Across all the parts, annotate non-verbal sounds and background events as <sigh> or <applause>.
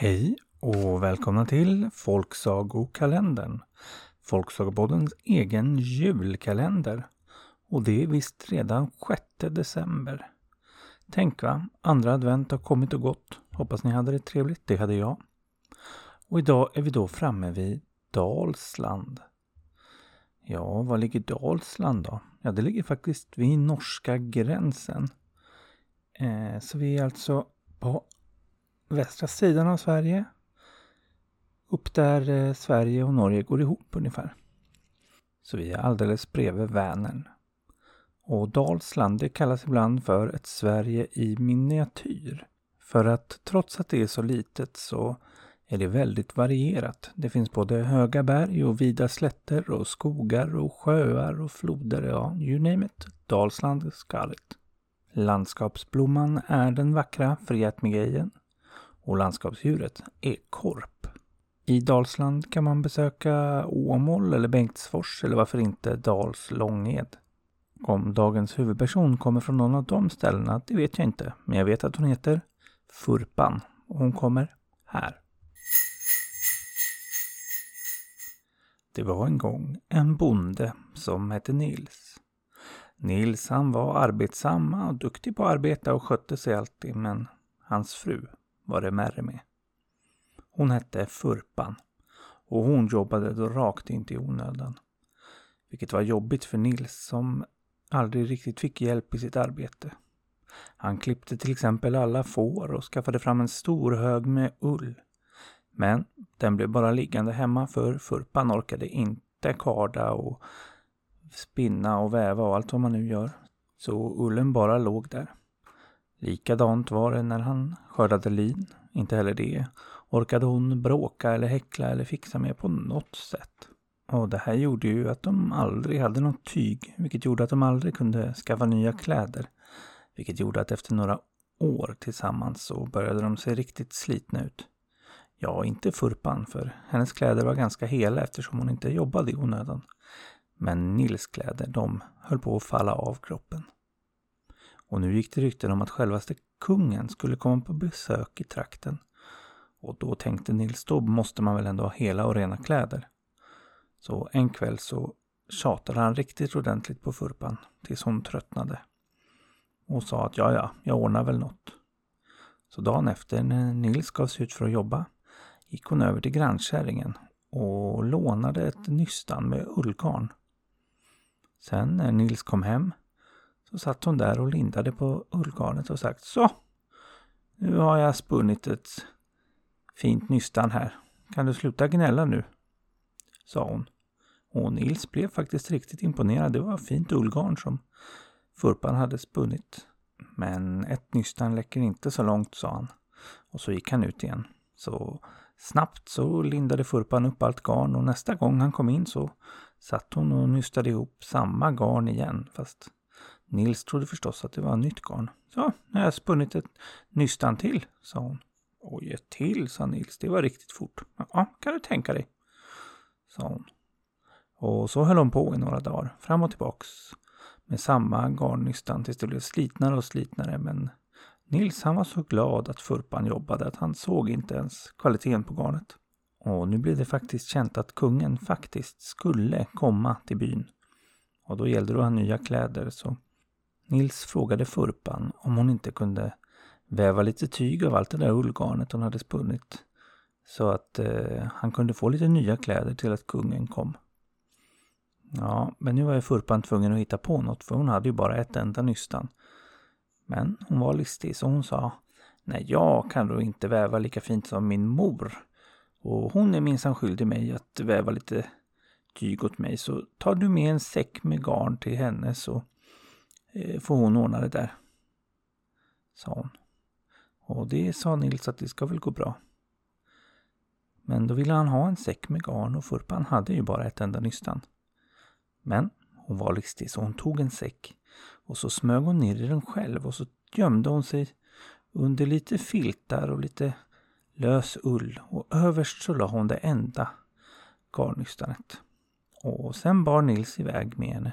Hej och välkomna till Folksagokalendern. Folksagopoddens egen julkalender. Och det är visst redan 6 december. Tänk va, andra advent har kommit och gått. Hoppas ni hade det trevligt, det hade jag. Och idag är vi då framme vid Dalsland. Ja, var ligger Dalsland då? Ja, det ligger faktiskt vid norska gränsen. Eh, så vi är alltså på västra sidan av Sverige. Upp där eh, Sverige och Norge går ihop ungefär. Så vi är alldeles bredvid Vänern. Och Dalsland det kallas ibland för ett Sverige i miniatyr. För att trots att det är så litet så är det väldigt varierat. Det finns både höga berg och vida slätter och skogar och sjöar och floder. Ja, you name it. Dalsland it's got it. Landskapsblomman är den vackra Friatmigejen och landskapsdjuret är korp. I Dalsland kan man besöka Åmål eller Bengtsfors eller varför inte Dals Långed. Om dagens huvudperson kommer från någon av de ställena, det vet jag inte. Men jag vet att hon heter Furpan och hon kommer här. Det var en gång en bonde som hette Nils. Nils han var arbetsam och duktig på att arbeta och skötte sig alltid men hans fru var det märre med. Hon hette Furpan och hon jobbade då rakt inte i onödan. Vilket var jobbigt för Nils som aldrig riktigt fick hjälp i sitt arbete. Han klippte till exempel alla får och skaffade fram en stor hög med ull. Men den blev bara liggande hemma för Furpan orkade inte karda och spinna och väva och allt vad man nu gör. Så ullen bara låg där. Likadant var det när han skördade lin. Inte heller det orkade hon bråka eller häckla eller fixa med på något sätt. Och det här gjorde ju att de aldrig hade något tyg, vilket gjorde att de aldrig kunde skaffa nya kläder. Vilket gjorde att efter några år tillsammans så började de se riktigt slitna ut. Ja, inte Furpan, för hennes kläder var ganska hela eftersom hon inte jobbade i onödan. Men Nils kläder, de höll på att falla av kroppen. Och nu gick det rykten om att självaste kungen skulle komma på besök i trakten. Och då tänkte Nils, då måste man väl ändå ha hela och rena kläder. Så en kväll så tjatade han riktigt ordentligt på Furpan tills hon tröttnade. Och sa att ja, ja, jag ordnar väl något. Så dagen efter när Nils gav sig ut för att jobba gick hon över till grannkärringen och lånade ett nystan med ullgarn. Sen när Nils kom hem så satt hon där och lindade på ullgarnet och sagt Så! Nu har jag spunnit ett fint nystan här. Kan du sluta gnälla nu? Sa hon. Och Nils blev faktiskt riktigt imponerad. Det var fint ullgarn som Furpan hade spunnit. Men ett nystan läcker inte så långt, sa han. Och så gick han ut igen. Så snabbt så lindade Furpan upp allt garn och nästa gång han kom in så satt hon och nystade ihop samma garn igen. Fast Nils trodde förstås att det var nytt garn. Så, nu har jag spunnit ett nystan till, sa hon. Oj, ett till, sa Nils. Det var riktigt fort. Ja, kan du tänka dig, sa hon. Och så höll hon på i några dagar, fram och tillbaks med samma garnnystan tills det blev slitnare och slitnare. Men Nils han var så glad att Furpan jobbade att han såg inte ens kvaliteten på garnet. Och nu blev det faktiskt känt att kungen faktiskt skulle komma till byn. Och då gällde det att ha nya kläder så Nils frågade Furpan om hon inte kunde väva lite tyg av allt det där ullgarnet hon hade spunnit. Så att eh, han kunde få lite nya kläder till att kungen kom. Ja, men nu var ju Furpan tvungen att hitta på något för hon hade ju bara ett enda nystan. Men hon var listig så hon sa Nej, jag kan då inte väva lika fint som min mor. Och hon är minsann skyldig mig att väva lite tyg åt mig. Så tar du med en säck med garn till henne så Eh, får hon ordna det där. Sa hon. Och det sa Nils att det ska väl gå bra. Men då ville han ha en säck med garn och Furpan hade ju bara ett enda nystan. Men hon var listig så hon tog en säck och så smög hon ner i den själv och så gömde hon sig under lite filtar och lite lös ull och överst så la hon det enda garnnystanet. Och sen bar Nils iväg med henne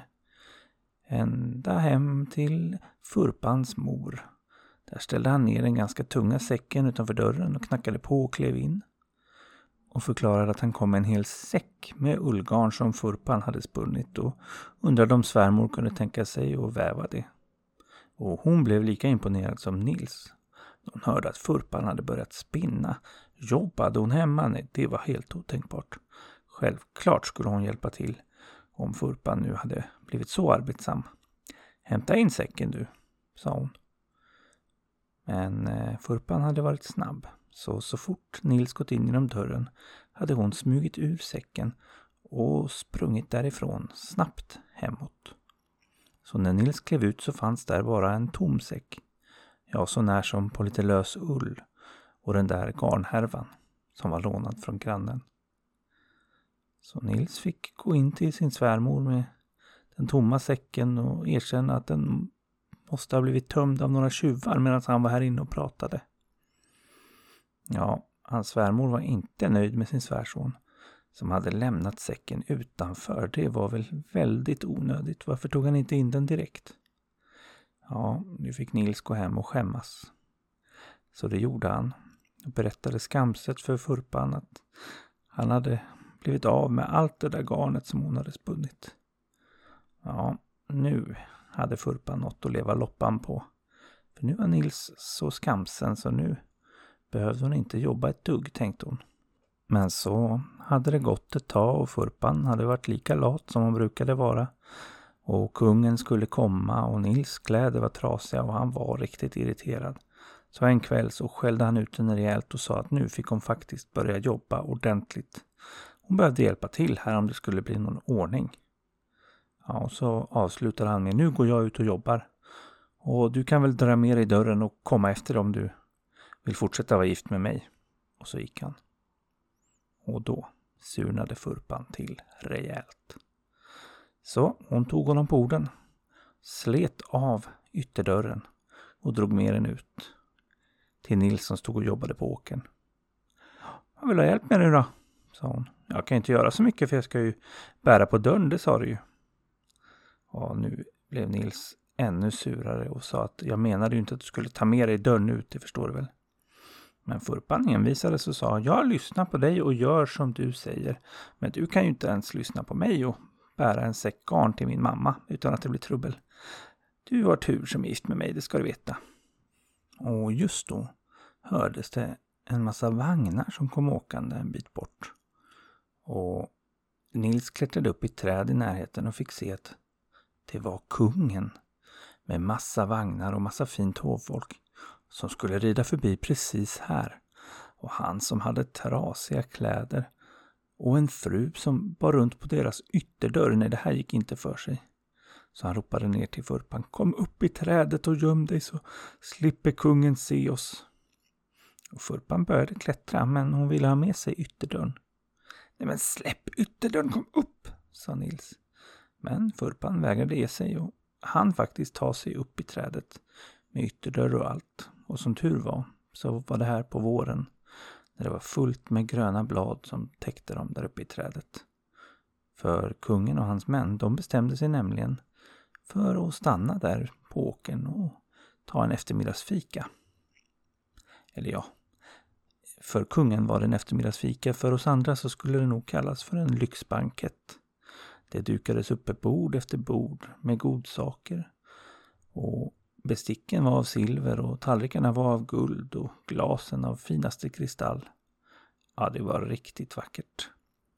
ända hem till Furpans mor. Där ställde han ner den ganska tunga säcken utanför dörren och knackade på och klev in. Och förklarade att han kom med en hel säck med ullgarn som Furpan hade spunnit och undrade om svärmor kunde tänka sig att väva det. Och hon blev lika imponerad som Nils. Hon hörde att Furpan hade börjat spinna. Jobbade hon hemma? Nej, det var helt otänkbart. Självklart skulle hon hjälpa till om Furpan nu hade blivit så arbetsam. Hämta in säcken du, sa hon. Men eh, Furpan hade varit snabb, så så fort Nils gått in genom dörren hade hon smugit ur säcken och sprungit därifrån snabbt hemåt. Så när Nils klev ut så fanns där bara en tom säck. Ja, så när som på lite lös ull och den där garnhärvan som var lånad från grannen. Så Nils fick gå in till sin svärmor med den tomma säcken och erkänna att den måste ha blivit tömd av några tjuvar medan han var här inne och pratade. Ja, hans svärmor var inte nöjd med sin svärson som hade lämnat säcken utanför. Det var väl väldigt onödigt. Varför tog han inte in den direkt? Ja, nu fick Nils gå hem och skämmas. Så det gjorde han och berättade skamset för Furpan att han hade blivit av med allt det där garnet som hon hade spunnit. Ja, nu hade Furpan något att leva loppan på. För nu var Nils så skamsen så nu behövde hon inte jobba ett dugg, tänkte hon. Men så hade det gått ett tag och Furpan hade varit lika lat som hon brukade vara. Och kungen skulle komma och Nils kläder var trasiga och han var riktigt irriterad. Så en kväll så skällde han ut henne rejält och sa att nu fick hon faktiskt börja jobba ordentligt. Hon behövde hjälpa till här om det skulle bli någon ordning. Ja, och så avslutade han med Nu går jag ut och jobbar. Och du kan väl dra med dig dörren och komma efter om du vill fortsätta vara gift med mig. Och så gick han. Och då surnade Furpan till rejält. Så hon tog honom på orden, slet av ytterdörren och drog med den ut till Nils som stod och jobbade på åken. Jag vill ha hjälp med nu då? sa hon. Jag kan inte göra så mycket för jag ska ju bära på dörren, det sa du ju. Och nu blev Nils ännu surare och sa att jag menade ju inte att du skulle ta med dig dörren ut, det förstår du väl? Men Furpan envisades och sa jag lyssnar på dig och gör som du säger. Men du kan ju inte ens lyssna på mig och bära en säck garn till min mamma utan att det blir trubbel. Du har tur som är gift med mig, det ska du veta. Och just då hördes det en massa vagnar som kom åkande en bit bort. Och Nils klättrade upp i ett träd i närheten och fick se att det var kungen med massa vagnar och massa fint hovfolk som skulle rida förbi precis här. Och han som hade trasiga kläder och en fru som bar runt på deras ytterdörr. Nej, det här gick inte för sig. Så han ropade ner till Furpan. Kom upp i trädet och göm dig så slipper kungen se oss. Och Furpan började klättra, men hon ville ha med sig ytterdörren. Nej men släpp ytterdörren, kom upp, sa Nils. Men Furpan vägrade ge sig och han faktiskt ta sig upp i trädet med ytterdörr och allt. Och som tur var så var det här på våren när det var fullt med gröna blad som täckte dem där uppe i trädet. För kungen och hans män, de bestämde sig nämligen för att stanna där på åkern och ta en eftermiddagsfika. Eller ja, för kungen var det en eftermiddagsfika, för oss andra så skulle det nog kallas för en lyxbankett. Det dukades uppe bord efter bord med godsaker. Och besticken var av silver och tallrikarna var av guld och glasen av finaste kristall. Ja, det var riktigt vackert.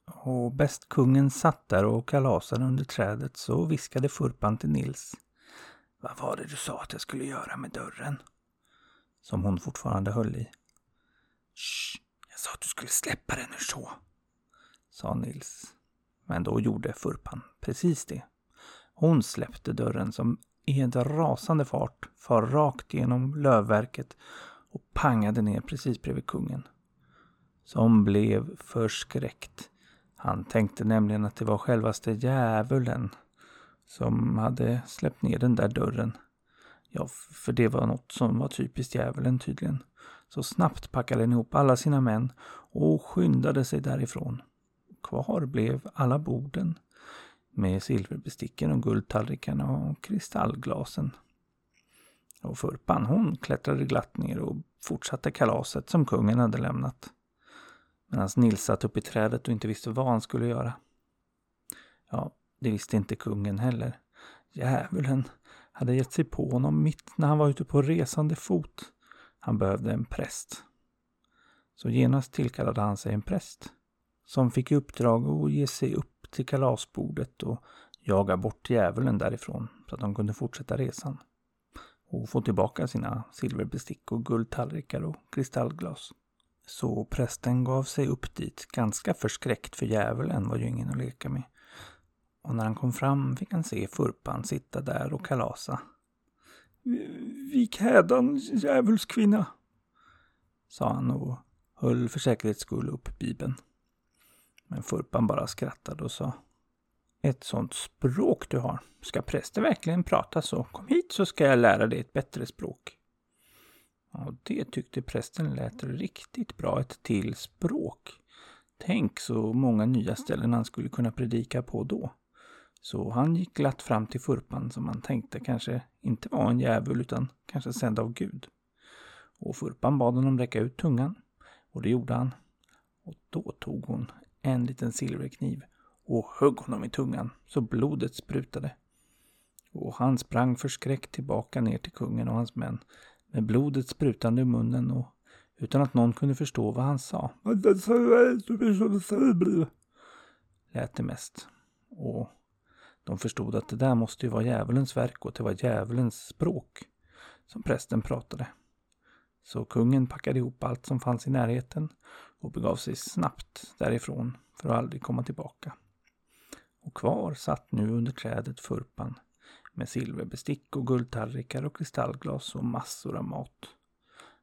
Och bäst kungen satt där och kalasade under trädet så viskade Furpan till Nils. Vad var det du sa att jag skulle göra med dörren? Som hon fortfarande höll i. Shh, jag sa att du skulle släppa den ur så, sa Nils. Men då gjorde Furpan precis det. Hon släppte dörren som i en rasande fart far rakt genom lövverket och pangade ner precis bredvid kungen. Som blev förskräckt. Han tänkte nämligen att det var självaste djävulen som hade släppt ner den där dörren. Ja, för det var något som var typiskt djävulen tydligen. Så snabbt packade han ihop alla sina män och skyndade sig därifrån. Kvar blev alla borden med silverbesticken och guldtallrikarna och kristallglasen. Och Furpan hon klättrade glatt ner och fortsatte kalaset som kungen hade lämnat. Medan Nils satt upp i trädet och inte visste vad han skulle göra. Ja, det visste inte kungen heller. Djävulen hade gett sig på honom mitt när han var ute på resande fot. Han behövde en präst. Så genast tillkallade han sig en präst som fick i uppdrag att ge sig upp till kalasbordet och jaga bort djävulen därifrån så att de kunde fortsätta resan och få tillbaka sina silverbestick och guldtallrikar och kristallglas. Så prästen gav sig upp dit ganska förskräckt för djävulen var ju ingen att leka med. Och när han kom fram fick han se Furpan sitta där och kalasa. Vik hädan, djävulskvinna, sa han och höll för säkerhets skull upp bibeln. Men Furpan bara skrattade och sa ett sånt språk du har. Ska präster verkligen prata så? Kom hit så ska jag lära dig ett bättre språk. Och det tyckte prästen lät riktigt bra, ett till språk. Tänk så många nya ställen han skulle kunna predika på då. Så han gick glatt fram till Furpan som han tänkte kanske inte var en djävul utan kanske sänd av Gud. Och Furpan bad honom räcka ut tungan. Och det gjorde han. Och då tog hon en liten silverkniv och högg honom i tungan så blodet sprutade. Och han sprang förskräckt tillbaka ner till kungen och hans män med blodet sprutande i munnen och utan att någon kunde förstå vad han sa. Lät det mest. Och de förstod att det där måste ju vara djävulens verk och att det var djävulens språk som prästen pratade. Så kungen packade ihop allt som fanns i närheten och begav sig snabbt därifrån för att aldrig komma tillbaka. Och kvar satt nu under trädet Furpan med silverbestick och guldtallrikar och kristallglas och massor av mat.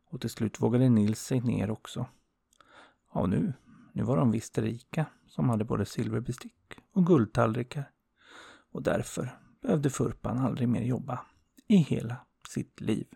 Och till slut vågade Nils sig ner också. Ja, nu, nu var de visst rika som hade både silverbestick och guldtallrikar och därför behövde Furpan aldrig mer jobba i hela sitt liv. <laughs>